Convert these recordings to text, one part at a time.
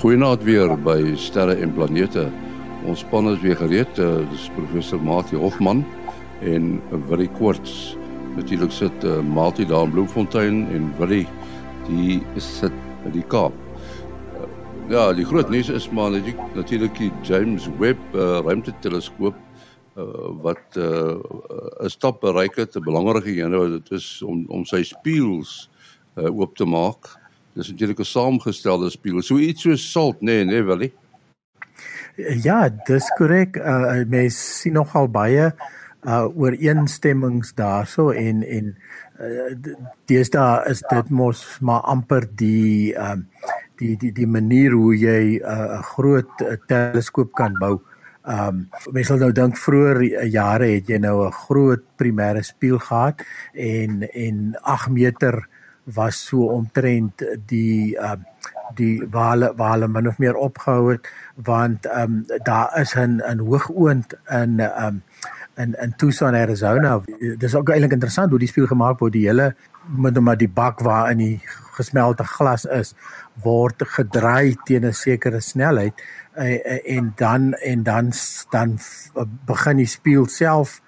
Goeienaand weer by Sterre en Planete. Ons span is weer gereed. Uh, dis professor Mati Hofman en Willie Koorts. Natuurlik sit uh, Mati daar in Bloemfontein en Willie die sit in die Kaap. Uh, ja, die groot nuus is maar natuurlik die James Webb uh, ruimteteleskoop uh, wat 'n uh, stap bereik het, 'n belangrike een wat dit is om om sy spieëls uh, oop te maak Dis natuurlik 'n saamgestelde spieël. So iets so salt, nee, nee, Willie. Ja, dis korrek. Uh mens sien nogal baie uh ooreenstemmings daarso en en uh, deesdae is dit mos maar amper die um uh, die die die manier hoe jy 'n uh, groot uh, teleskoop kan bou. Um mens sal nou dink vroeër jare het jy nou 'n groot primêre spieël gehad en en 8 meter uh was so omtrent die uh die waar hulle min of meer opgehou het want um daar is 'n 'n hoogoond in um in in Tucson Arizona. Dis ook eintlik interessant hoe die spieël gemaak word. Die hele met maar die bak waar in die gesmelte glas is word gedraai teen 'n sekere snelheid en dan en dan dan begin die spieël self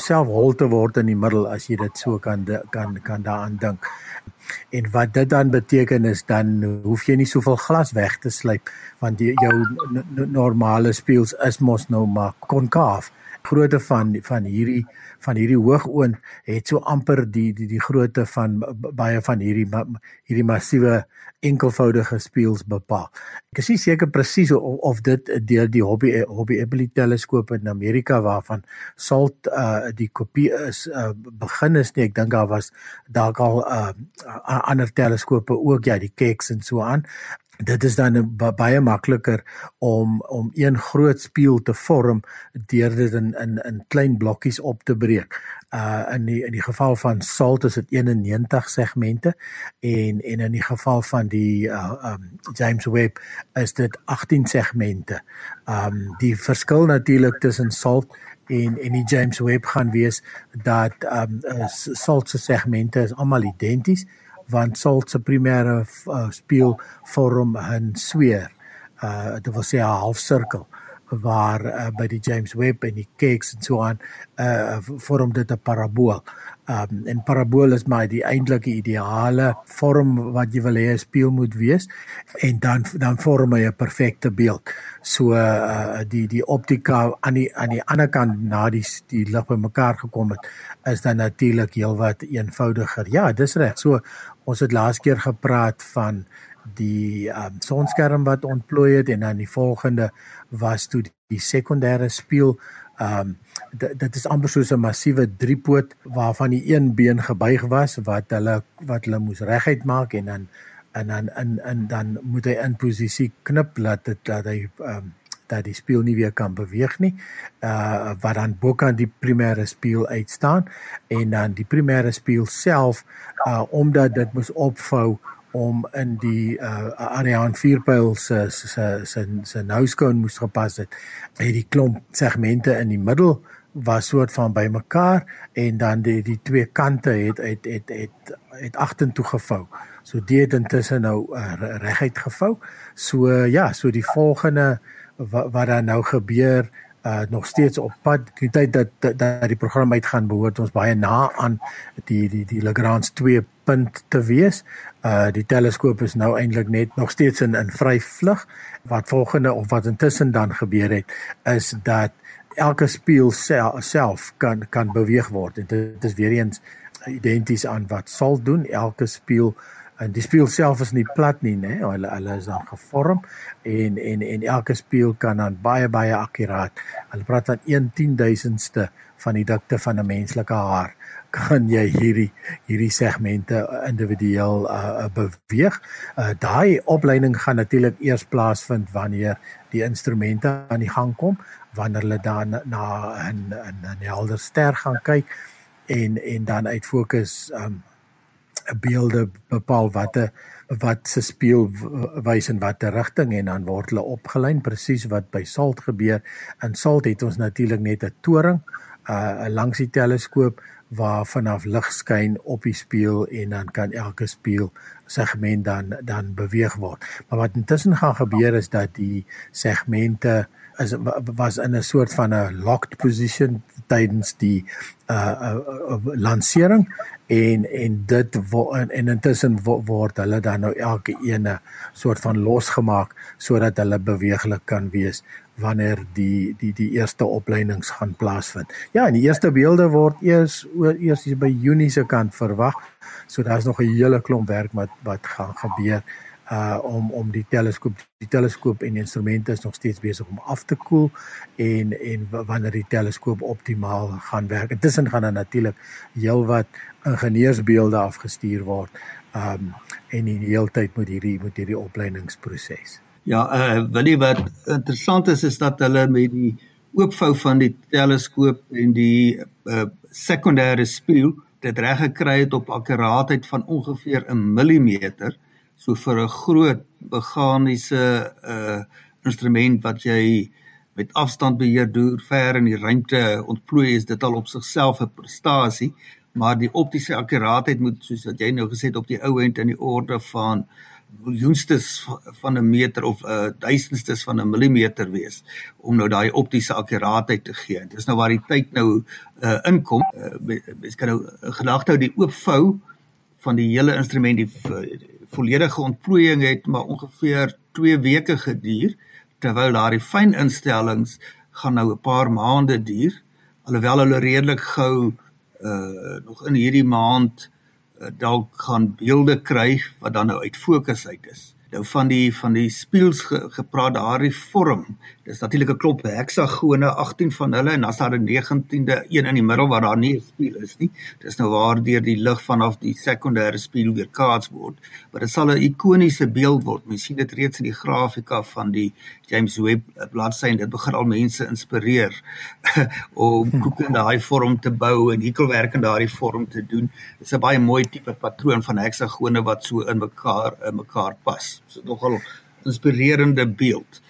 self hol te word in die middel as jy dit so kan kan kan daaraan dink. En wat dit dan beteken is dan hoef jy nie soveel glas weg te slyp want die, jou normale spieëls is mos nou maar konkaaf. Grootte van van hierdie van hierdie hoogoond het so amper die die die grootte van baie van hierdie hierdie massiewe enkelvoudige spieëls bepaal. Ek is nie seker presies of, of dit deur die hobby hobby Hubble teleskoop in Amerika waarvan SALT uh die kopie is uh begin is nie. Ek dink daar was dalk al uh ander teleskope ook ja, die Keck en so aan dit is dan baie makliker om om een groot spieël te vorm deur dit in in in klein blokkies op te breek. Uh in die in die geval van salt is dit 91 segmente en en in die geval van die uh um James Webb is dit 18 segmente. Um die verskil natuurlik tussen salt en en die James Webb gaan wees dat um salt se segmente is almal identies want salt se primêre uh, spieël vorm 'n sweer. Uh dit wil sê 'n halfsirkel waar uh, by die James Webb en die Keck en so aan uh vorm dit 'n parabool. Um en parabool is maar die eintlike ideale vorm wat jy wil hê 'n spieël moet wees en dan dan vorm hy 'n perfekte beeld. So uh die die optika aan die aan die ander kant na die die lig bymekaar gekom het is dan natuurlik heelwat eenvoudiger. Ja, dis reg. So Ons het laas keer gepraat van die um, sonskerm wat ontplooi het en dan die volgende was toe die sekondêre spieël. Ehm um, dit is amper soos 'n massiewe driepoot waarvan die een been gebuig was wat hulle wat hulle moes reguit maak en dan en dan en en dan moet hy in posisie knip laat dit dat hy ehm um, dat die spieël nie weer kan beweeg nie. Uh wat dan bokant die primêre spieël uitstaan en dan die primêre spieël self uh omdat dit moes opvou om in die uh Ariane 4 pyl se se se se nouskoon moes gepas het. Het die klomp segmente in die middel was soort van bymekaar en dan die die twee kante het het het het het agtertoe gevou. So dit intussen nou uh, reguit gevou. So uh, ja, so die volgende wat, wat daar nou gebeur uh nog steeds op pad die tyd dat dat, dat die program uitgaan behoort ons baie na aan die die die Lagrange 2 punt te wees. Uh die teleskoop is nou eintlik net nog steeds in in vry vlug. Wat volgende of wat intussen dan gebeur het is dat elke spieël self kan kan beweeg word. En dit is weer eens identies aan wat sal doen elke spieël en die spieël self is nie plat nie nê hulle hulle is dan gevorm en en en elke spieël kan dan baie baie akkuraat hulle praat van 1 10000ste van die dikte van 'n menslike haar kan jy hierdie hierdie segmente individueel uh, beweeg. Uh, Daai opleiding gaan natuurlik eers plaasvind wanneer die instrumente aan die gang kom, wanneer hulle dan na 'n 'n helder ster gaan kyk en en dan uit fokus um, beelde bepaal watter wat se speel wys in watter rigting en dan word hulle opgelyn presies wat by Salt gebeur. In Salt het ons natuurlik net 'n toring uh langs die teleskoop waar vanaf lig skyn op die spieël en dan kan elke spieël segment dan dan beweeg word. Maar wat intussen gaan gebeur is dat die segmente is was in 'n soort van 'n locked position tydens die uh, uh, uh lansering en en dit wo, en, en intussen wo, word hulle dan nou elke ene soort van losgemaak sodat hulle beweeglik kan wees wanneer die die die eerste opleidings gaan plaasvind. Ja, en die eerste beelde word eers oor eers by Junie se kant verwag. So daar's nog 'n hele klomp werk wat wat gaan gebeur uh om om die teleskoop die teleskoop en die instrumente is nog steeds besig om af te koel en en wanneer die teleskoop optimaal gaan werk. Intussen gaan daar natuurlik heelwat ingenieursbeelde afgestuur word. Um en die hele tyd moet hierdie moet hierdie opleidingsproses. Ja, uh wil jy wat interessant is is dat hulle met die oopvou van die teleskoop en die uh sekondêre spieël dit reg gekry het op akkuraatheid van ongeveer 'n millimeter so vir 'n groot meganiese uh instrument wat jy met afstand beheer doen ver in die ruimte ontplooi is dit al op sigself 'n prestasie maar die optiese akkuraatheid moet soos wat jy nou gesê het op die ou end in die orde van miljoenstes van 'n meter of uh duisendstes van 'n millimeter wees om nou daai optiese akkuraatheid te gee. Dit is nou waar die tyd nou uh inkom. Uh, mens kan nou gedagte hou die oopvou van die hele instrument die volledige ontplooiing het maar ongeveer 2 weke geduur terwyl daardie fyn instellings gaan nou 'n paar maande duur alhoewel hulle redelik gou uh nog in hierdie maand uh, dalk gaan beelde kry wat dan nou uit fokus uit is nou van die van die spieëls ge, gepraat daardie vorm. Dis natuurlik 'n klop heksagone, 18 van hulle en dan is daar 'n 19de een in die middel waar daar nie 'n spieël is nie. Dis nou waar deur die lig vanaf die sekondêre spieël weer kaats word. Maar dit sal 'n ikoniese beeld word. Mens sien dit reeds in die grafika van die James Webb bladsy en dit begin al mense inspireer om koeke in daai vorm te bou en hekelwerk in daardie vorm te doen. Dit is 'n baie mooi tipe patroon van heksagone wat so in mekaar in mekaar pas nogal inspirerende beeld.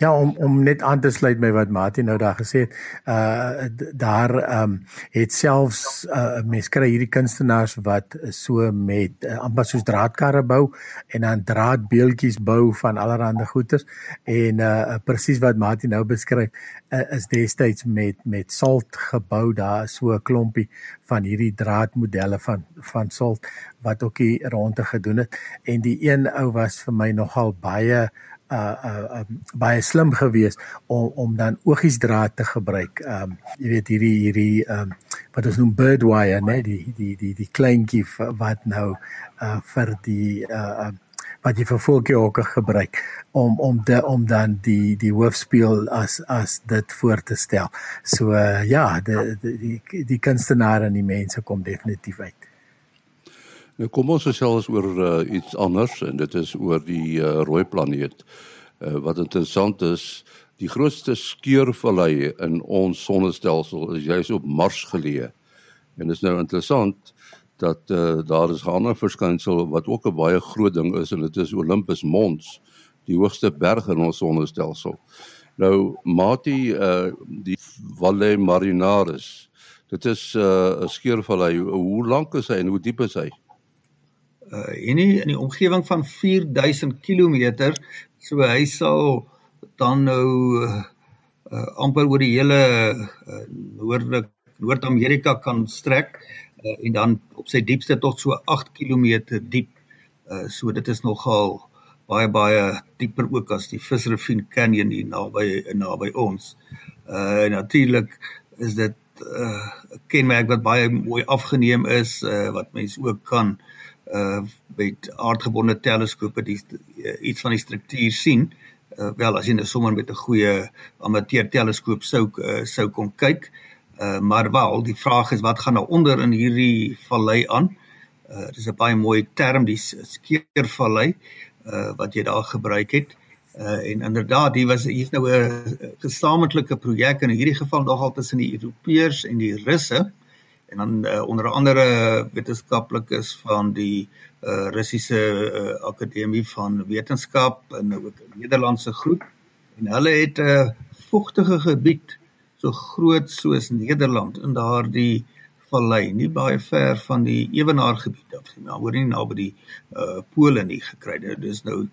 Ja om om net aan te sluit by wat Martin nou daar gesê het, uh daar ehm um, het selfs uh mense kry hierdie kunstenaars wat so met uh, amper soos draadkarre bou en dan draadbeeltjies bou van allerlei goeders. En uh presies wat Martin nou beskryf uh, is destyds met met salt gebou daar so 'n klompie van hierdie draadmodelle van van salt wat ook hier rondte gedoen het. En die een ou was vir my nogal baie uh uh um, baie slim geweest om om dan oogiesdraad te gebruik. Um jy weet hierdie hierdie um wat ons noem bird wire, né, die die die die kleintjie wat nou uh vir die uh um, wat jy vir ook gebruik om om de, om dan die die hoofspeel as as dit voor te stel. So uh, ja, die die, die kunstenaars en die mense kom definitief uit. Nou kom ons gesels oor uh, iets anders en dit is oor die uh, rooi planeet. Uh, wat interessant is, die grootste skeurvallei in ons sonnestelsel is juis op Mars geleë. En dit is nou interessant dat uh, daar is 'n ander verskynsel wat ook 'n baie groot ding is en dit is Olympus Mons, die hoogste berg in ons sonnestelsel. Nou Mati uh die Valle Marinaris. Dit is 'n uh, skeurvallei. Hoe lank is hy en hoe diep is hy? Uh en in die omgewing van 4000 km so hy sal dan nou uh, amper oor die hele uh, noordelik Noord-Amerika kan strek uh, en dan op sy diepste tot so 8 km diep. Uh so dit is nogal baie baie dieper ook as die Fisherfin Canyon hier naby naby ons. Uh natuurlik is dit 'n uh, kenmerk wat baie mooi afgeneem is uh wat mense ook kan uh uh met aardgebonde teleskope die uh, iets van die struktuur sien. Uh wel as jy nou sommer met 'n goeie amateur teleskoop sou uh, sou kon kyk. Uh maar wel, die vraag is wat gaan nou onder in hierdie vallei aan? Uh dis 'n baie mooi term die skeervallei uh wat jy daar gebruik het. Uh en inderdaad, hier was hier's nou 'n gesamentlike projek in hierdie geval nogal tussen die Europeërs en die Russe. Uh en dan uh, onder andere wetenskaplikes van die uh, Russiese uh, Akademie van Wetenskap en ook 'n Nederlandse groep en hulle het 'n uh, vogtige gebied so groot soos Nederland in daardie vallei, nie baie ver van die Ewenaar gebied af nie, maar hoor nie naby die uh pole nie gekry. Dit is nou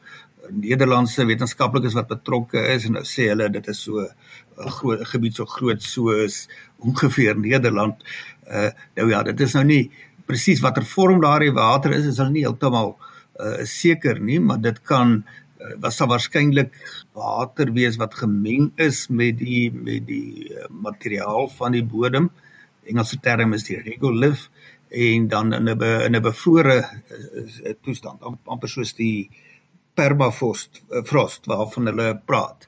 Nederlandse wetenskaplikes wat betrokke is en nou sê hulle dit is so 'n groot gebied so groot soos ongeveer Nederland. Uh nou ja, dit is nou nie presies watter vorm daardie water is, is hulle nie heeltemal uh seker nie, maar dit kan uh, was sal waarskynlik water wees wat gemeng is met die met die uh, materiaal van die bodem. Engelse term is die regolith en dan in 'n in 'n bevrore uh, toestand amper soos die uh permafrost eh, frost waarvan hulle praat.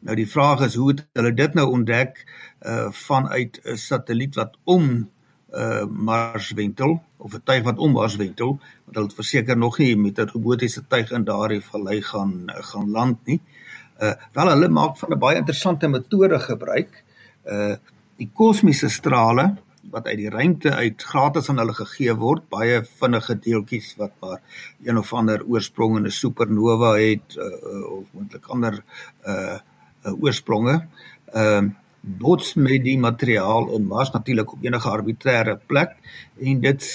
Nou die vraag is hoe het hulle dit nou ontdek uh vanuit 'n satelliet wat om uh Mars wentel of 'n tuig wat om Mars wentel, want hulle het verseker nog nie met 'n robotiese tuig in daardie vallei gaan gaan land nie. Uh wel hulle maak van 'n baie interessante metode gebruik. Uh die kosmiese strale wat uit die ruimte uit gratis aan hulle gegee word, baie vinnige deeltjies wat maar een of ander oorsprong in 'n supernova het uh, of moontlik ander uh, uh oorspronge. Ehm uh, bots met die materiaal in Mars natuurlik op enige arbitreëre plek en dit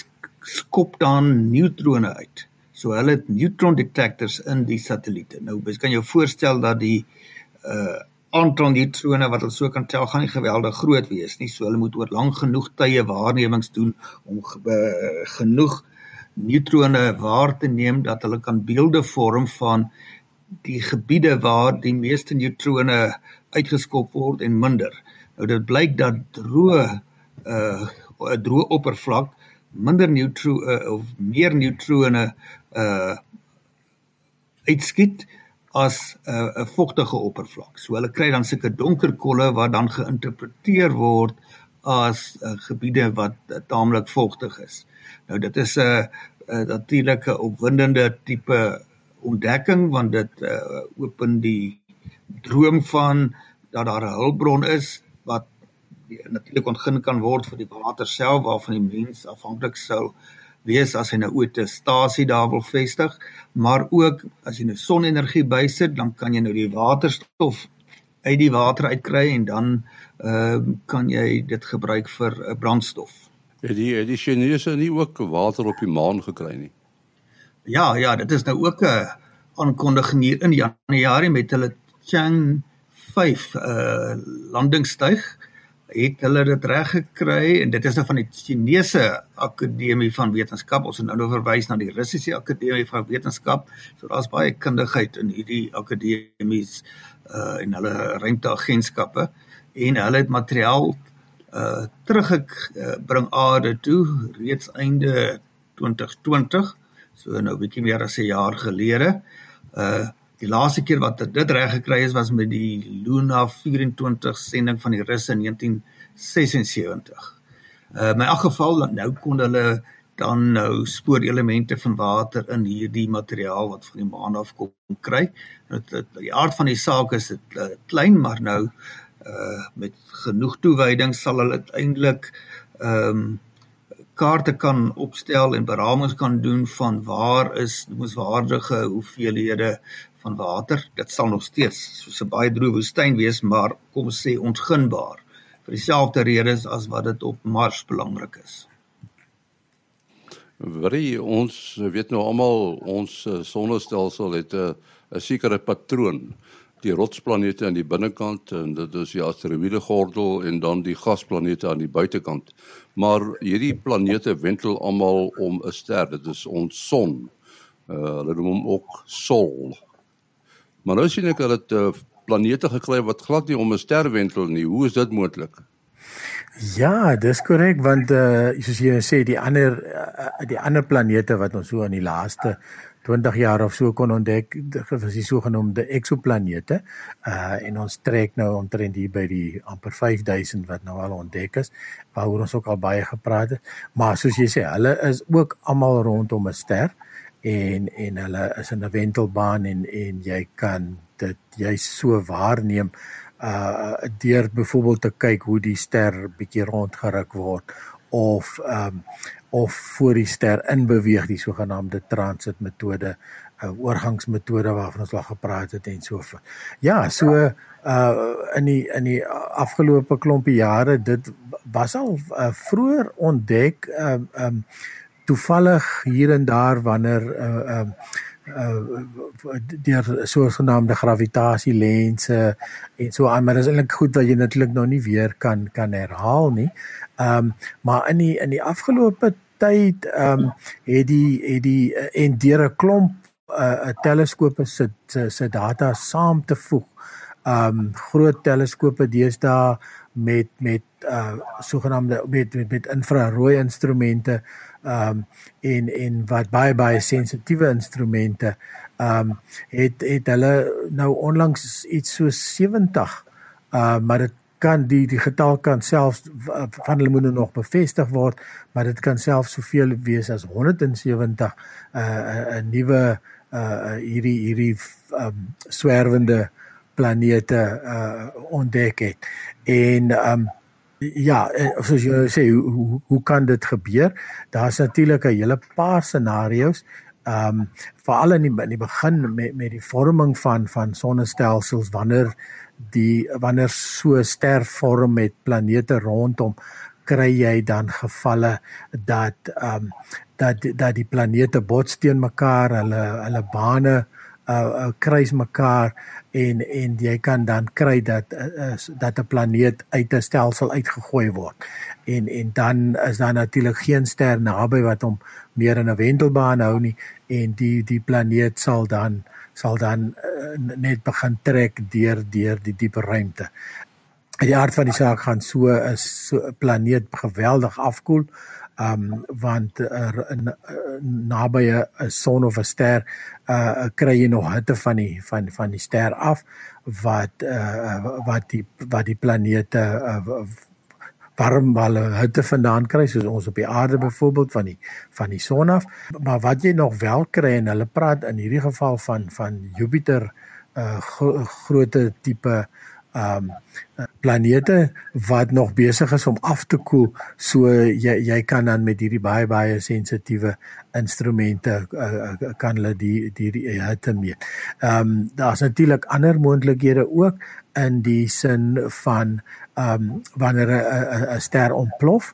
skop dan neutrone uit. So hulle het neutron detectors in die satelliete. Nou, jy kan jou voorstel dat die uh aantal neutrone wat hulle so kan tel gaan nie geweldig groot wees nie. So hulle moet oor lank genoeg tye waarnemings doen om uh, genoeg neutrone waar te neem dat hulle kan beelde vorm van die gebiede waar die meeste neutrone uitgeskop word en minder. Nou dit blyk dat droë uh 'n droë oppervlak minder neutro uh, of meer neutrone uh uitskiet as 'n uh, 'n vogtige oppervlak. So hulle kry dan sulke donker kolle wat dan geïnterpreteer word as uh, gebiede wat uh, taamlik vogtig is. Nou dit is 'n uh, uh, natuurlike opwindende tipe ontdekking want dit uh, open die droom van dat daar 'n hulpbron is wat natuurlik ontgin kan word vir die water self waarvan die mens afhanklik sou wees as hy nou ooit 'n stasie daar wil vestig, maar ook as jy nou sonenergie bysit, dan kan jy nou die waterstof uit die water uitkry en dan ehm uh, kan jy dit gebruik vir 'n uh, brandstof. Het die die Chinese nie ook water op die maan gekry nie? Ja, ja, dit is nou ook 'n aankondiging hier in Januarie met hulle Chang 5 uh landingstuig het hulle dit reg gekry en dit is nou van die Chinese Akademie van Wetenskap. Ons het nou nou verwys na die Russiese Akademie van Wetenskap. So daar's baie kundigheid in hierdie akademies uh en hulle ruimteagentskappe en hulle het materiaal uh teruggebring uh, aarde toe reeds einde 2020. So nou 'n bietjie meer as 'n jaar gelede. Uh Die laaste keer wat dit reg gekry is was met die Luna 24 sending van die Russe in 1976. Uh my ag geval nou kon hulle dan nou spoorelemente van water in hierdie materiaal wat van die maan af kom kry. Dit die aard van die saak is dit uh, klein maar nou uh met genoeg toewyding sal hulle uiteindelik ehm um, kaarte kan opstel en beramings kan doen van waar is noemenswaardige hoeveelhede van water. Dit sal nog steeds soos 'n baie droë woestyn wees, maar kom ons sê ontginbaar vir dieselfde redes as wat dit op Mars belangrik is. Wie ons weet nou almal ons eh, sonnestelsel het 'n 'n sekere patroon die rotsplanete aan die binnekant en dit is die asteroïde gordel en dan die gasplanete aan die buitekant. Maar hierdie planete wentel almal om 'n ster. Dit is ons son. Uh, hulle noem hom ook Sol. Maar nou sien ek dat dit uh, planete gekry wat glad nie om 'n ster wentel nie. Hoe is dit moontlik? Ja, dis korrek want uh soos jy sê die ander uh, die ander planete wat ons so in die laaste 20 jaar of so kon ontdek, was die sogenaamde eksoplanete. Uh en ons trek nou omtrent hier by die amper 5000 wat nou al ontdek is, waaroor ons ook al baie gepraat het. Maar soos jy sê, hulle is ook almal rondom 'n ster en en hulle is in 'n wentelbaan en en jy kan dit jy so waarneem uh deur byvoorbeeld te kyk hoe die ster bietjie rondgeruk word of ehm um, of voor die ster in beweeg die sogenaamde transit metode uh, oorgangsmetode waarvan ons al gepraat het en so voort. Ja, so uh in die in die afgelope klompie jare dit was al uh, vroeër ontdek um uh, um toevallig hier en daar wanneer uh um uh deur sogenaamde gravitasielense en so aan maar dis eintlik goed wat jy natuurlik nog nie weer kan kan herhaal nie. Ehm um, maar in die in die afgelope tyd ehm um, het die het die uh, en deur 'n klomp uh teleskope se se data saam te voeg. Ehm um, groot teleskope deesdae met met uh sogenaamde met met, met infrarooi instrumente ehm um, en en wat baie baie sensitiewe instrumente ehm um, het het hulle nou onlangs iets so 70 uh maar dit kan die die getal kan selfs van hulle moet nog bevestig word maar dit kan selfs soveel wees as 170 uh 'n nuwe uh hierdie hierdie um swerwende planete uh ontdek het. En um Ja, eh, soos jy sê, hoe, hoe hoe kan dit gebeur? Daar's natuurlik 'n hele paar scenario's. Ehm um, veral in die in die begin met met die vorming van van sonnestelsels wanneer die wanneer so ster vorm met planete rondom kry jy dan gevalle dat ehm um, dat dat die planete bots teen mekaar, hulle hulle bane uh, uh kruis mekaar en en jy kan dan kry dat uh, dat 'n planeet uit 'n stelsel uitgegooi word. En en dan is daar natuurlik geen ster naby wat hom meer in 'n wentelbaan hou nie en die die planeet sal dan sal dan uh, net begin trek deur deur die diepe ruimte. Die aard van die saak gaan so is so 'n planeet geweldig afkoel um want in, naby 'n son of 'n ster uh kry jy nog hitte van die van van die ster af wat uh wat die wat die planete uh, warm hulle hitte vandaan kry soos ons op die aarde byvoorbeeld van die van die son af. Maar wat jy nog wel kry en hulle praat in hierdie geval van van Jupiter uh gro grootte tipe um planete wat nog besig is om af te koel so jy jy kan dan met hierdie baie baie sensitiewe instrumente uh, kan hulle die die, die hitte meet. Um, daar's natuurlik ander moontlikhede ook in die sin van um, wanneer 'n ster ontplof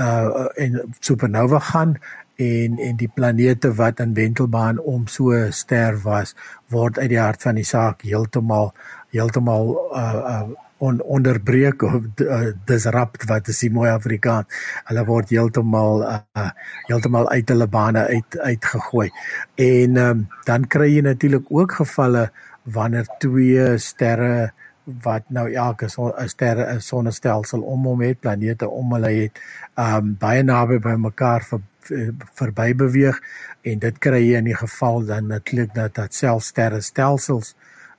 uh en supernova gaan en en die planete wat in wentelbaan om so ster was word uit die hart van die saak heeltemal heeltemal uh uh on onderbreek of uh, disrupt wat is die mooi Afrikaans. Hulle word heeltemal uh heeltemal uit hulle bane uit uitgegooi. En um, dan kry jy natuurlik ook gevalle wanneer twee sterre wat nou elke son 'n sterre 'n sonnestelsel om hom het, planete om hulle het, um baie naby by mekaar ver, verby beweeg en dit kry jy in die geval dan natuurlik dat dat selfsterre stelsels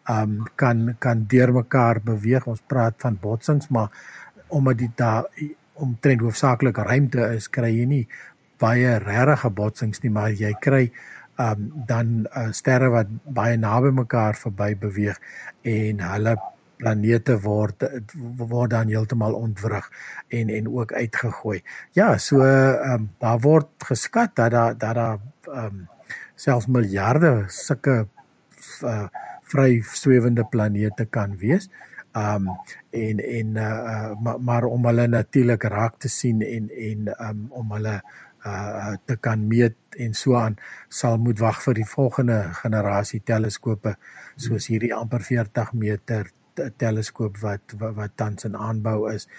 um kan kan deurmekaar beweeg. Ons praat van botsings, maar omdat dit daar omtrent hoofsaaklik ruimte is, kry jy nie baie regte botsings nie, maar jy kry um dan uh, sterre wat baie naby mekaar verby beweeg en hulle planete word word dan heeltemal ontwrig en en ook uitgegooi. Ja, so um daar word geskat dat daar dat daar um selfs miljarde sulke uh, vry swewende planete kan wees. Um en en uh, maar, maar om hulle natuurlik raak te sien en en um om hulle uh te kan meet en so aan sal moet wag vir die volgende generasie teleskope soos hierdie amper 40 meter teleskoop wat wat, wat tans in aanbou is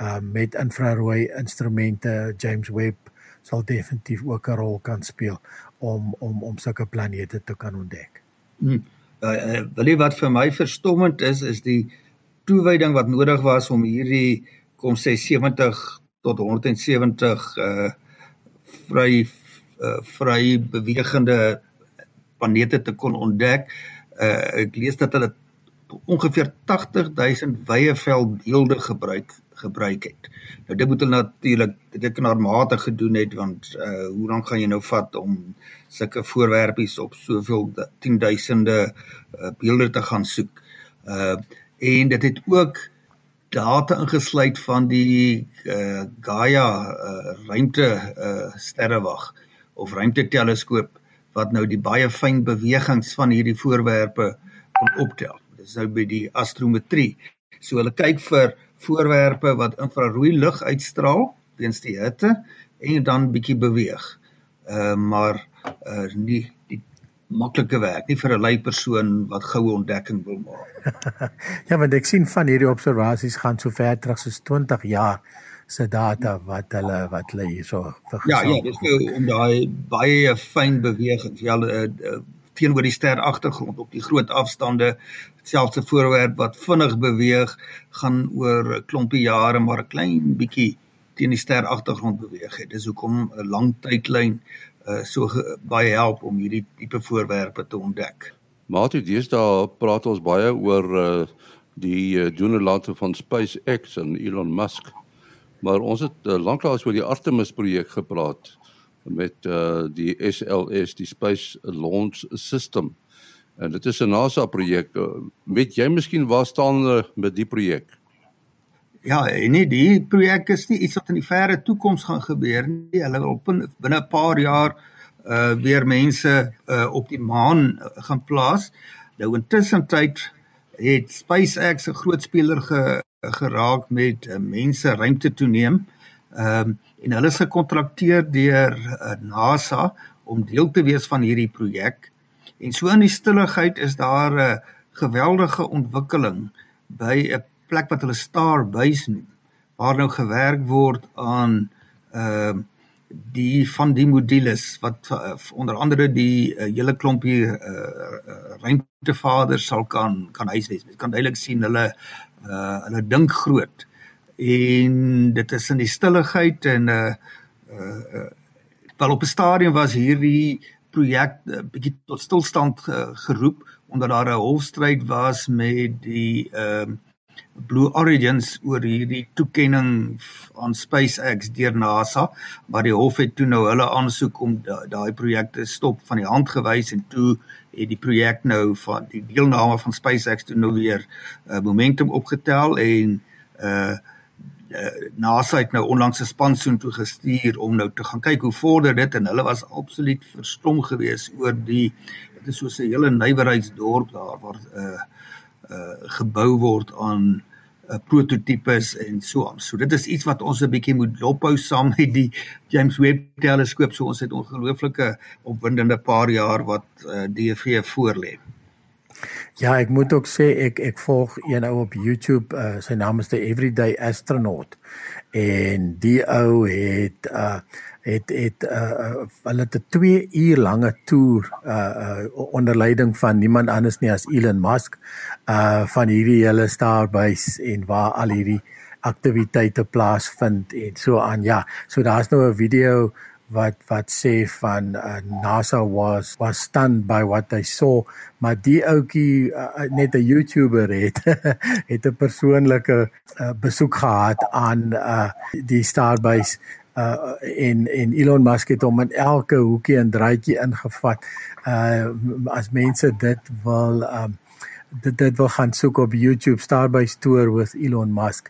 uh met infrarooi instrumente James Webb sal definitief ook 'n rol kan speel om om om sulke planete te kan ontdek. Hmm uh, wil jy wat vir my verstommend is is die toewyding wat nodig was om hierdie kom sê 70 tot 170 uh vry uh, vry bewegende planete te kon ontdek. Uh ek lees dat hulle ongeveer 80000 wye veld beelde gebruik gebruik het. Nou dit moet hulle natuurlik rekenaarmatig gedoen het want uh hoe lank gaan jy nou vat om sulke voorwerpies op soveel tienduisende uh, beelde te gaan soek. Uh en dit het ook data ingesluit van die uh Gaia uh ruimte uh sterrewag of ruimteteleskoop wat nou die baie fyn bewegings van hierdie voorwerpe kon optel. Dit is nou by die astrometrie. So hulle kyk vir voorwerpe wat infrarooi lig uitstraal weens die hitte en dan bietjie beweeg. Ehm uh, maar uh, nie die maklike werk nie vir 'n lui persoon wat goue ontdekking wil maak. ja, want ek sien van hierdie observasies gaan so ver terug soos 20 jaar se data wat hulle wat hulle hierso vergesel. Ja, ja, dis nou om daai baie fyn bewegings, ja, uh, uh, teenoor die ster agtergrond op die groot afstande selfs 'n voorwerp wat vinnig beweeg gaan oor 'n klompie jare maar 'n klein bietjie teen die ster agtergrond beweeg het. Dis hoekom 'n lang tydlyn uh, so baie help om hierdie tipe voorwerpe te ontdek. Mate deesdae praat ons baie oor uh, die uh, doenerlate van SpaceX en Elon Musk. Maar ons het uh, lanklaas oor die Artemis projek gepraat met uh, die SLS, die Space Launch System. En dit is 'n NASA projek. Weet jy miskien waar staan hulle met die projek? Ja, nie die projek is nie iets wat in die verre toekoms gaan gebeur nie. Hulle wil binne 'n paar jaar uh weer mense uh op die maan uh, gaan plaas. Nou intussen tyd het SpaceX 'n groot speler ge, geraak met uh, mense ruimte toe neem. Ehm um, en hulle is gekontrakteer deur uh, NASA om deel te wees van hierdie projek. En so in die stilligheid is daar 'n uh, geweldige ontwikkeling by 'n plek wat hulle Starbase noem waar nou gewerk word aan ehm uh, die van die modules wat uh, onder andere die uh, hele klompie uh, ruimtevaders sal kan kan huisves. Jy kan duidelik sien hulle uh, hulle dink groot en dit is in die stilligheid en uh, uh, wel op 'n stadium was hierdie projek 'n uh, bietjie tot stilstand uh, geroep omdat daar 'n hofstryd was met die ehm uh, Blue Origins oor hierdie toekenning aan SpaceX deur NASA, maar die hof het toe nou hulle aansoek om daai projekte stop van die hand gewys en toe het die projek nou van die deelname van SpaceX toe nou weer uh, momentum opgetel en uh NASA het nou onlangs 'n spansoen toe gestuur om nou te gaan kyk hoe vorder dit en hulle was absoluut verstom geweest oor die dit is soos 'n hele nywerheidsdorp daar waar uh uh, gebou word aan uh, prototipes en so aan. So dit is iets wat ons 'n bietjie moet dophou saam met die James Webb teleskoop. So ons het ongelooflike opwindende paar jaar wat uh, DV voorlê. Ja, ek moet ook sê ek ek volg een ou op YouTube, uh, sy naam is the Everyday Astronaut. En die ou het uh het het uh hulle het 'n 2 uur lange toer uh uh onder leiding van niemand anders nie as Elon Musk uh van hierdie hele Starbase en waar al hierdie aktiwiteite plaasvind en so aan. Ja so daar's nou 'n video wat wat sê van uh, NASA was was stunned by what they saw maar die ouetjie uh, net 'n YouTuber het het 'n persoonlike uh, besoek gehad aan uh, die Starbase uh en en Elon Musk het hom in elke hoekie en draaitjie ingevat. Uh as mense dit wil um dit dit wil gaan soek op YouTube Starbase tour with Elon Musk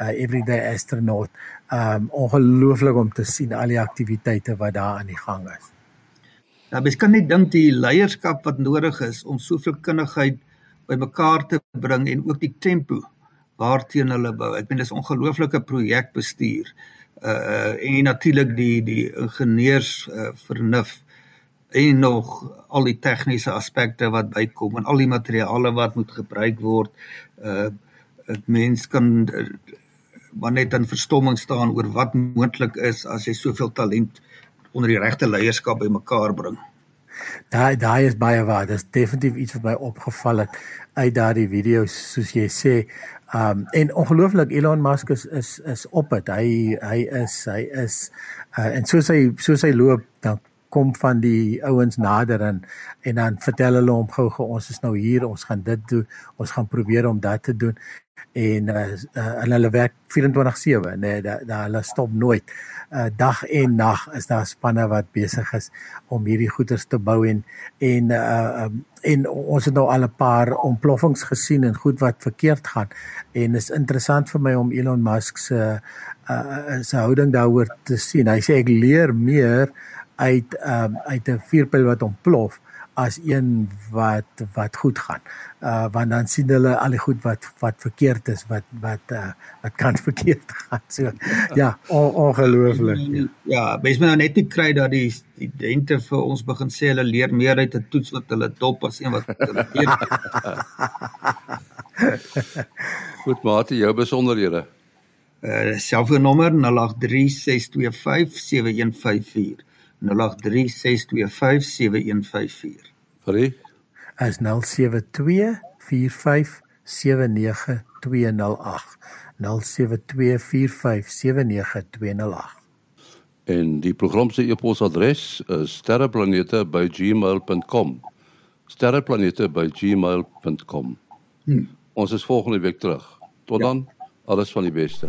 uh everyday astronaut. Um ongelooflik om te sien al die aktiwiteite wat daar aan die gang is. Nou mens kan net dink die leierskap wat nodig is om soveel kundigheid bymekaar te bring en ook die tempo waarteen hulle bou. Ek meen dis ongelooflike projekbestuur uh en natuurlik die die ingenieurs uh, vernuf en nog al die tegniese aspekte wat bykom en al die materiale wat moet gebruik word uh 'n mens kan uh, maar net in verstomming staan oor wat moontlik is as jy soveel talent onder die regte leierskap bymekaar bring. Daai daai is baie waar. Dit is definitief iets wat my opgeval het uit daardie video's soos jy sê Um en ongelooflik Elon Musk is is is op dit. Hy hy is hy is uh, en soos hy soos hy loop dan kom van die ouens nader en en dan vertel hulle hom gou gou ons is nou hier, ons gaan dit doen. Ons gaan probeer om dit te doen en uh, uh, en hulle werk 24/7 nee da, da hulle stop nooit. Uh, dag en nag is daar spanne wat besig is om hierdie goederes te bou en en uh, um, en ons het nou al 'n paar ontploffings gesien en goed wat verkeerd gaan en is interessant vir my om Elon Musk se uh, se houding daaroor te sien. Hy sê ek leer meer uit um, uit 'n vuurpyl wat ontplof as een wat wat goed gaan. Uh want dan sien hulle al die goed wat wat verkeerd is, wat wat uh wat kan verkeerd gaan. So ja, on, ongelooflik. Ja, ja mens moet nou net nie kry dat die studente vir ons begin sê hulle leer meer uit 'n toets wat hulle dop as een wat hulle weet. goed, mate, jou besonderhede. Uh selfoonnommer 0836257154. 0836257154. Vir is 0724579208. 0724579208. En die program se e-posadres is sterreplanete@gmail.com. sterreplanete@gmail.com. Hmm. Ons is volgende week terug. Tot ja. dan, alles van die beste.